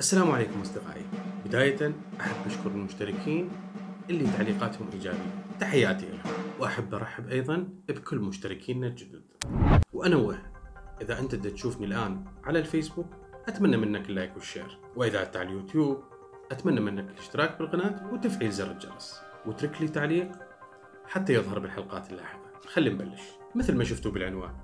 السلام عليكم أصدقائي. بداية أحب أشكر المشتركين اللي تعليقاتهم إيجابية. تحياتي لهم. وأحب أرحب أيضا بكل مشتركينا الجدد. وأنوه إذا أنت تشوفني الآن على الفيسبوك أتمنى منك ال like وال share. وإذا أنت على اليوتيوب أتمنى منك الاشتراك بالقناة وتفعيل زر الجرس. وترك لي تعليق حتى يظهر بالحلقات اللاحقة. خلي نبلش. مثل ما شفتوا بالعنوان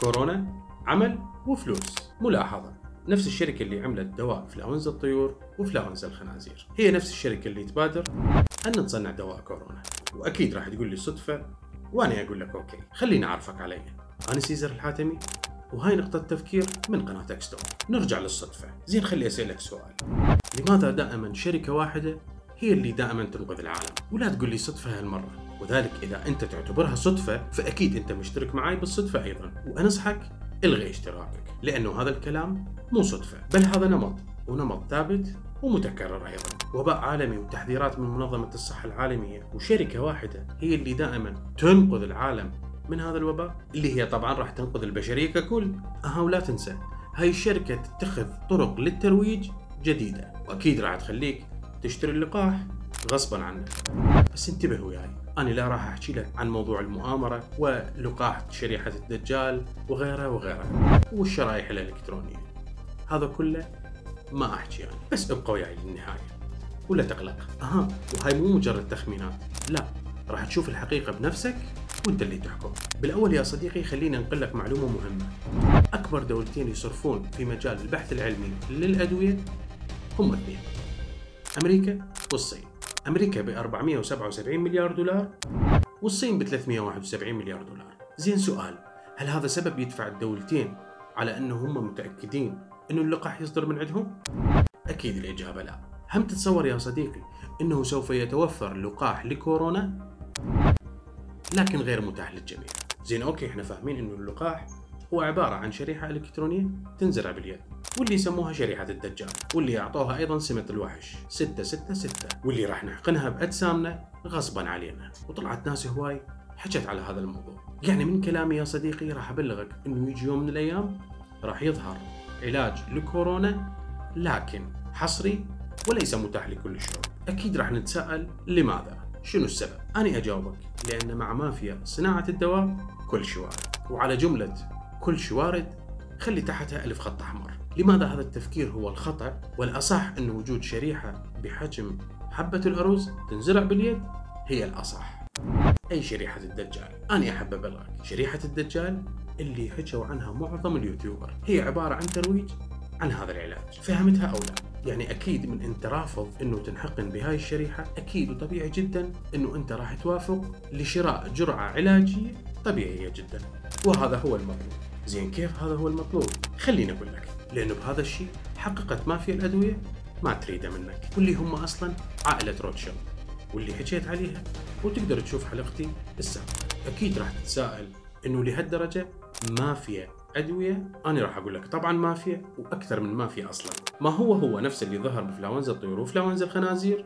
كورونا عمل وفلوس. ملاحظة. نفس الشركة اللي عملت دواء فلاونزا الطيور وفلاونزا الخنازير. هي نفس الشركة اللي تبادر أن تصنع دواء كورونا. وأكيد راح تقول لي صدفة وأنا أقول لك okay. خليني أعرفك علي. أنا سيزر الحاتمي وهاي نقطة تفكير من قناة اكستون نرجع للصدفة. زين خلي أسألك سؤال. لماذا دائما شركة واحدة هي اللي دائما تنقذ العالم؟ ولا تقول لي صدفة هالمرة. وذلك إذا أنت تعتبرها صدفة فأكيد أنت مشترك معي بالصدفة أيضا. وأنصحك إلغي اشتراكك لأنه هذا الكلام مو صدفة بل هذا نمط ونمط ثابت ومتكرر أيضا. وباء عالمي وتحذيرات من منظمة الصحة العالمية وشركة واحدة هي اللي دائما تنقذ العالم من هذا الوباء اللي هي طبعا راح تنقذ البشرية ككل. أها ولا تنسى هاي الشركة تتخذ طرق للترويج جديدة. وأكيد راح تخليك تشتري اللقاح غصبا عنك. بس انتبه وياي أنا لا راح أحكي لك عن موضوع المؤامرة ولقاح شريحة الدجال وغيرها وغيرها والشرائح الإلكترونية. هذا كله ما أحكي يعني بس أبقى وياي للنهاية. ولا تقلق. أها وهاي مو مجرد تخمينات. لا راح تشوف الحقيقة بنفسك وأنت اللي تحكم. بالأول يا صديقي خليني أنقل لك معلومة مهمة. أكبر دولتين يصرفون في مجال البحث العلمي للأدوية هم اثنين أمريكا والصين. أمريكا ب 477 مليار دولار والصين ب 371 مليار دولار. زين سؤال هل هذا سبب يدفع الدولتين على أنه هم متأكدين أنه اللقاح يصدر من عندهم؟ أكيد الإجابة لا. هم تتصور يا صديقي أنه سوف يتوفر لقاح لكورونا لكن غير متاح للجميع. زين أوكي إحنا فاهمين أنه اللقاح هو عبارة عن شريحة إلكترونية تنزرع باليد واللي يسموها شريحة الدجال واللي أعطوها أيضا سمة الوحش 666 واللي راح نحقنها بأجسامنا غصبا علينا. وطلعت ناس هواي حكت على هذا الموضوع. يعني من كلامي يا صديقي راح أبلغك أنه يجي يوم من الأيام راح يظهر علاج لكورونا لكن حصري وليس متاح لكل الشعوب أكيد راح نتساءل لماذا؟ شنو السبب؟ أنا أجاوبك لأن مع مافيا صناعة الدواء كل شيء وعلى جملة كل شيء وارد خلي تحتها ألف خط أحمر. لماذا هذا التفكير هو الخطأ والأصح أن وجود شريحة بحجم حبة الأرز تنزرع باليد؟ هي الأصح. أي شريحة الدجال؟ أنا أحب أبلغك. شريحة الدجال اللي حكوا عنها معظم اليوتيوبر. هي عبارة عن ترويج عن هذا العلاج. فهمتها أو لا؟ يعني أكيد من أنت رافض أنه تنحقن بهاي الشريحة أكيد وطبيعي جدا أنه أنت راح توافق لشراء جرعة علاجية طبيعية جدا. وهذا هو المطلوب. زين كيف هذا هو المطلوب؟ خليني أقول لك لأنه بهذا الشيء حققت مافيا الأدوية ما تريده منك واللي هم أصلا عائلة روتشيلد واللي حكيت عليها وتقدر تشوف حلقتي السابقة أكيد راح تتساءل أنه لهالدرجة مافيا أدوية؟ أنا راح أقول لك طبعا مافيا وأكثر من مافيا أصلا. ما هو هو نفس اللي ظهر بفلاونزا الطيور وفلاونزا الخنازير؟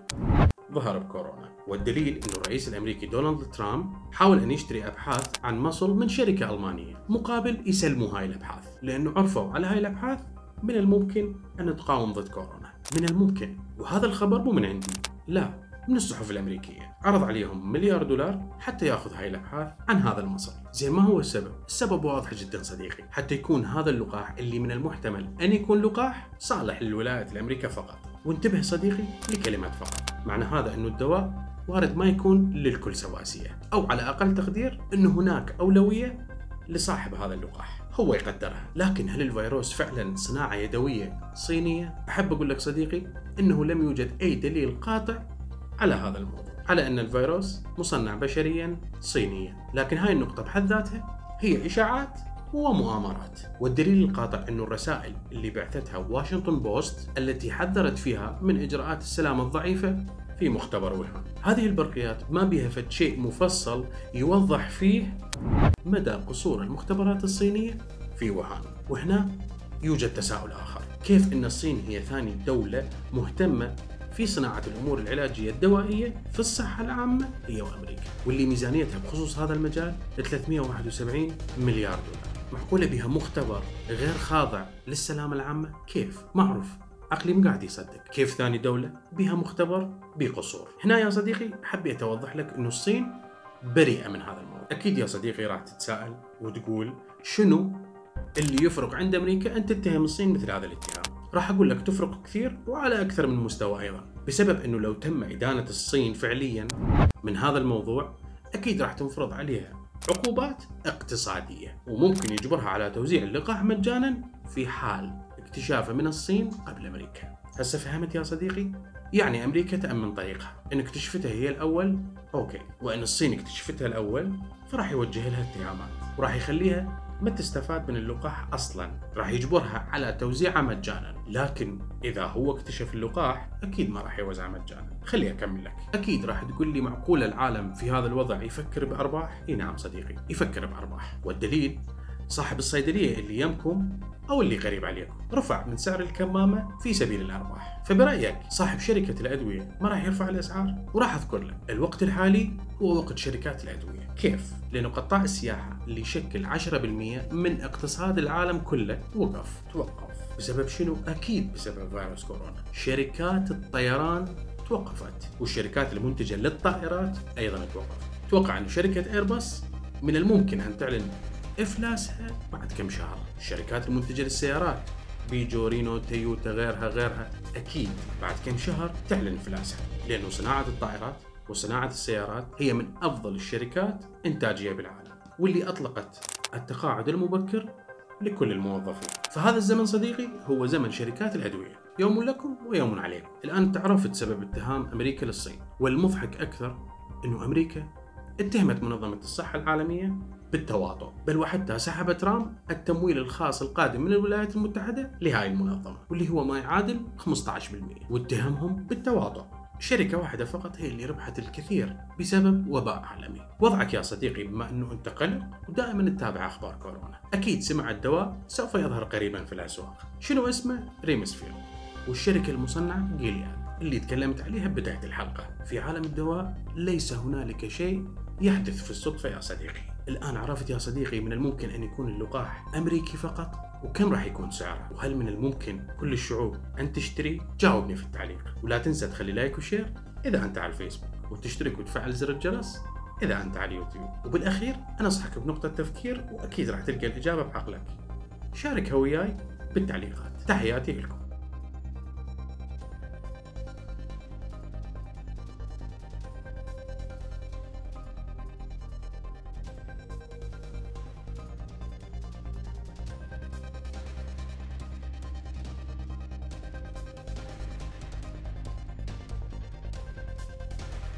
ظهر بكورونا. والدليل إنه الرئيس الأمريكي دونالد ترامب حاول أن يشتري أبحاث عن مصل من شركة ألمانية مقابل يسلموا هاي الأبحاث لأنه عرفوا على هاي الأبحاث من الممكن أن تقاوم ضد كورونا. من الممكن. وهذا الخبر مو من عندي. لا. من الصحف الأمريكية. عرض عليهم مليار دولار حتى يأخذ هاي الأبحاث عن هذا المصل. زين ما هو السبب؟ السبب واضح جدا صديقي. حتى يكون هذا اللقاح اللي من المحتمل أن يكون لقاح صالح للولايات الأمريكية فقط. وانتبه صديقي لكلمه فقط. معنى هذا انه الدواء وارد ما يكون للكل سواسية أو على أقل تقدير انه هناك أولوية لصاحب هذا اللقاح. هو يقدرها. لكن هل الفيروس فعلا صناعة يدوية صينية؟ أحب أقول لك صديقي أنه لم يوجد أي دليل قاطع على هذا الموضوع على أن الفيروس مصنع بشريا صينيا. لكن هاي النقطة بحد ذاتها هي إشاعات ومؤامرات. والدليل القاطع أن الرسائل اللي بعثتها واشنطن بوست التي حذرت فيها من إجراءات السلامة الضعيفة في مختبر ووهان هذه البرقيات ما بها فد شيء مفصل يوضح فيه مدى قصور المختبرات الصينية في ووهان وهنا يوجد تساؤل آخر. كيف أن الصين هي ثاني دولة مهتمة في صناعة الأمور العلاجية الدوائية في الصحة العامة هي وأمريكا واللي ميزانيتها بخصوص هذا المجال 371 مليار دولار. معقولة بها مختبر غير خاضع للسلامة العامة؟ كيف؟ ما أعرف عقلي قاعد يصدق. كيف ثاني دولة؟ بها مختبر بقصور. هنا يا صديقي حبيت أوضح لك أنه الصين بريئة من هذا الموضوع. أكيد يا صديقي راح تتساءل وتقول شنو اللي يفرق عند أمريكا أن تتهم الصين مثل هذا الاتهام؟ راح أقول لك تفرق كثير وعلى أكثر من مستوى أيضا بسبب أنه لو تم إدانة الصين فعليا من هذا الموضوع أكيد راح تنفرض عليها عقوبات اقتصادية وممكن يجبرها على توزيع اللقاح مجانا في حال اكتشافه من الصين قبل أمريكا. هسه فهمت يا صديقي؟ يعني أمريكا تأمن طريقها. إن اكتشفتها هي الأول أوكي. وإن الصين اكتشفتها الأول فراح يوجه لها اتهامات وراح يخليها ما تستفاد من اللقاح أصلا. راح يجبرها على توزيعه مجانا. لكن إذا هو اكتشف اللقاح أكيد ما راح يوزعه مجانا. خليني أكمل لك. أكيد راح تقول لي معقول العالم في هذا الوضع يفكر بأرباح؟ إي نعم صديقي يفكر بأرباح. والدليل؟ صاحب الصيدلية اللي يمكم أو اللي قريب عليكم. رفع من سعر الكمامة في سبيل الارباح فبرأيك صاحب شركة الأدوية ما راح يرفع الأسعار؟ وراح أذكر لك الوقت الحالي هو وقت شركات الأدوية. كيف؟ لأنه قطاع السياحة اللي يشكل 10% من اقتصاد العالم كله. وقف توقف. بسبب شنو؟ أكيد بسبب فيروس كورونا. شركات الطيران توقفت والشركات المنتجة للطائرات أيضا توقفت. توقع أن شركة ايرباص من الممكن أن تعلن افلاسها بعد كم شهر الشركات المنتجة للسيارات بيجو رينو تويوتا غيرها غيرها أكيد بعد كم شهر تعلن افلاسها لأنه صناعة الطائرات وصناعة السيارات هي من أفضل الشركات إنتاجية بالعالم واللي أطلقت التقاعد المبكر لكل الموظفين. فهذا الزمن صديقي هو زمن شركات الأدوية. يوم لكم ويوم عليكم. الآن تعرفت سبب اتهام أمريكا للصين والمضحك أكثر إنه أمريكا اتهمت منظمة الصحة العالمية بالتواطؤ بل وحتى سحب ترامب التمويل الخاص القادم من الولايات المتحدة لهاي المنظمة واللي هو ما يعادل 15% واتهمهم بالتواطؤ. شركة واحدة فقط هي اللي ربحت الكثير بسبب وباء عالمي. وضعك يا صديقي بما أنه أنت قلق ودائما تتابع أخبار كورونا. أكيد سمع الدواء سوف يظهر قريبا في الأسواق. شنو اسمه؟ ريمسفيل والشركة المصنعة جيلياد اللي تكلمت عليها بداية الحلقة. في عالم الدواء ليس هنالك شيء يحدث في الصدفة يا صديقي. الآن عرفت يا صديقي من الممكن أن يكون اللقاح أمريكي فقط؟ وكم راح يكون سعره؟ وهل من الممكن كل الشعوب أن تشتري؟ جاوبني في التعليق. ولا تنسى تخلي like و share إذا أنت على الفيسبوك. وتشترك وتفعل زر الجرس إذا أنت على اليوتيوب. وبالأخير أنصحك بنقطة تفكير وأكيد راح تلقى الإجابة بعقلك. شاركها وياي بالتعليقات. تحياتي لكم.